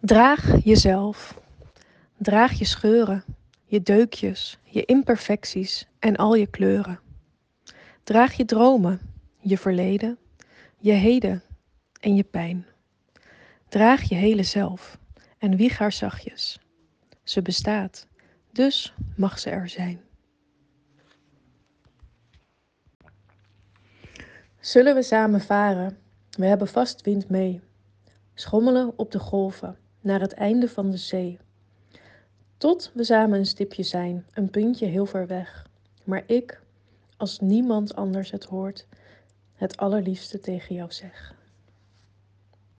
Draag jezelf. Draag je scheuren, je deukjes, je imperfecties en al je kleuren. Draag je dromen, je verleden, je heden en je pijn. Draag je hele zelf en wieg haar zachtjes. Ze bestaat, dus mag ze er zijn. Zullen we samen varen? We hebben vast wind mee. Schommelen op de golven naar het einde van de zee. Tot we samen een stipje zijn, een puntje heel ver weg. Maar ik, als niemand anders het hoort, het allerliefste tegen jou zeg.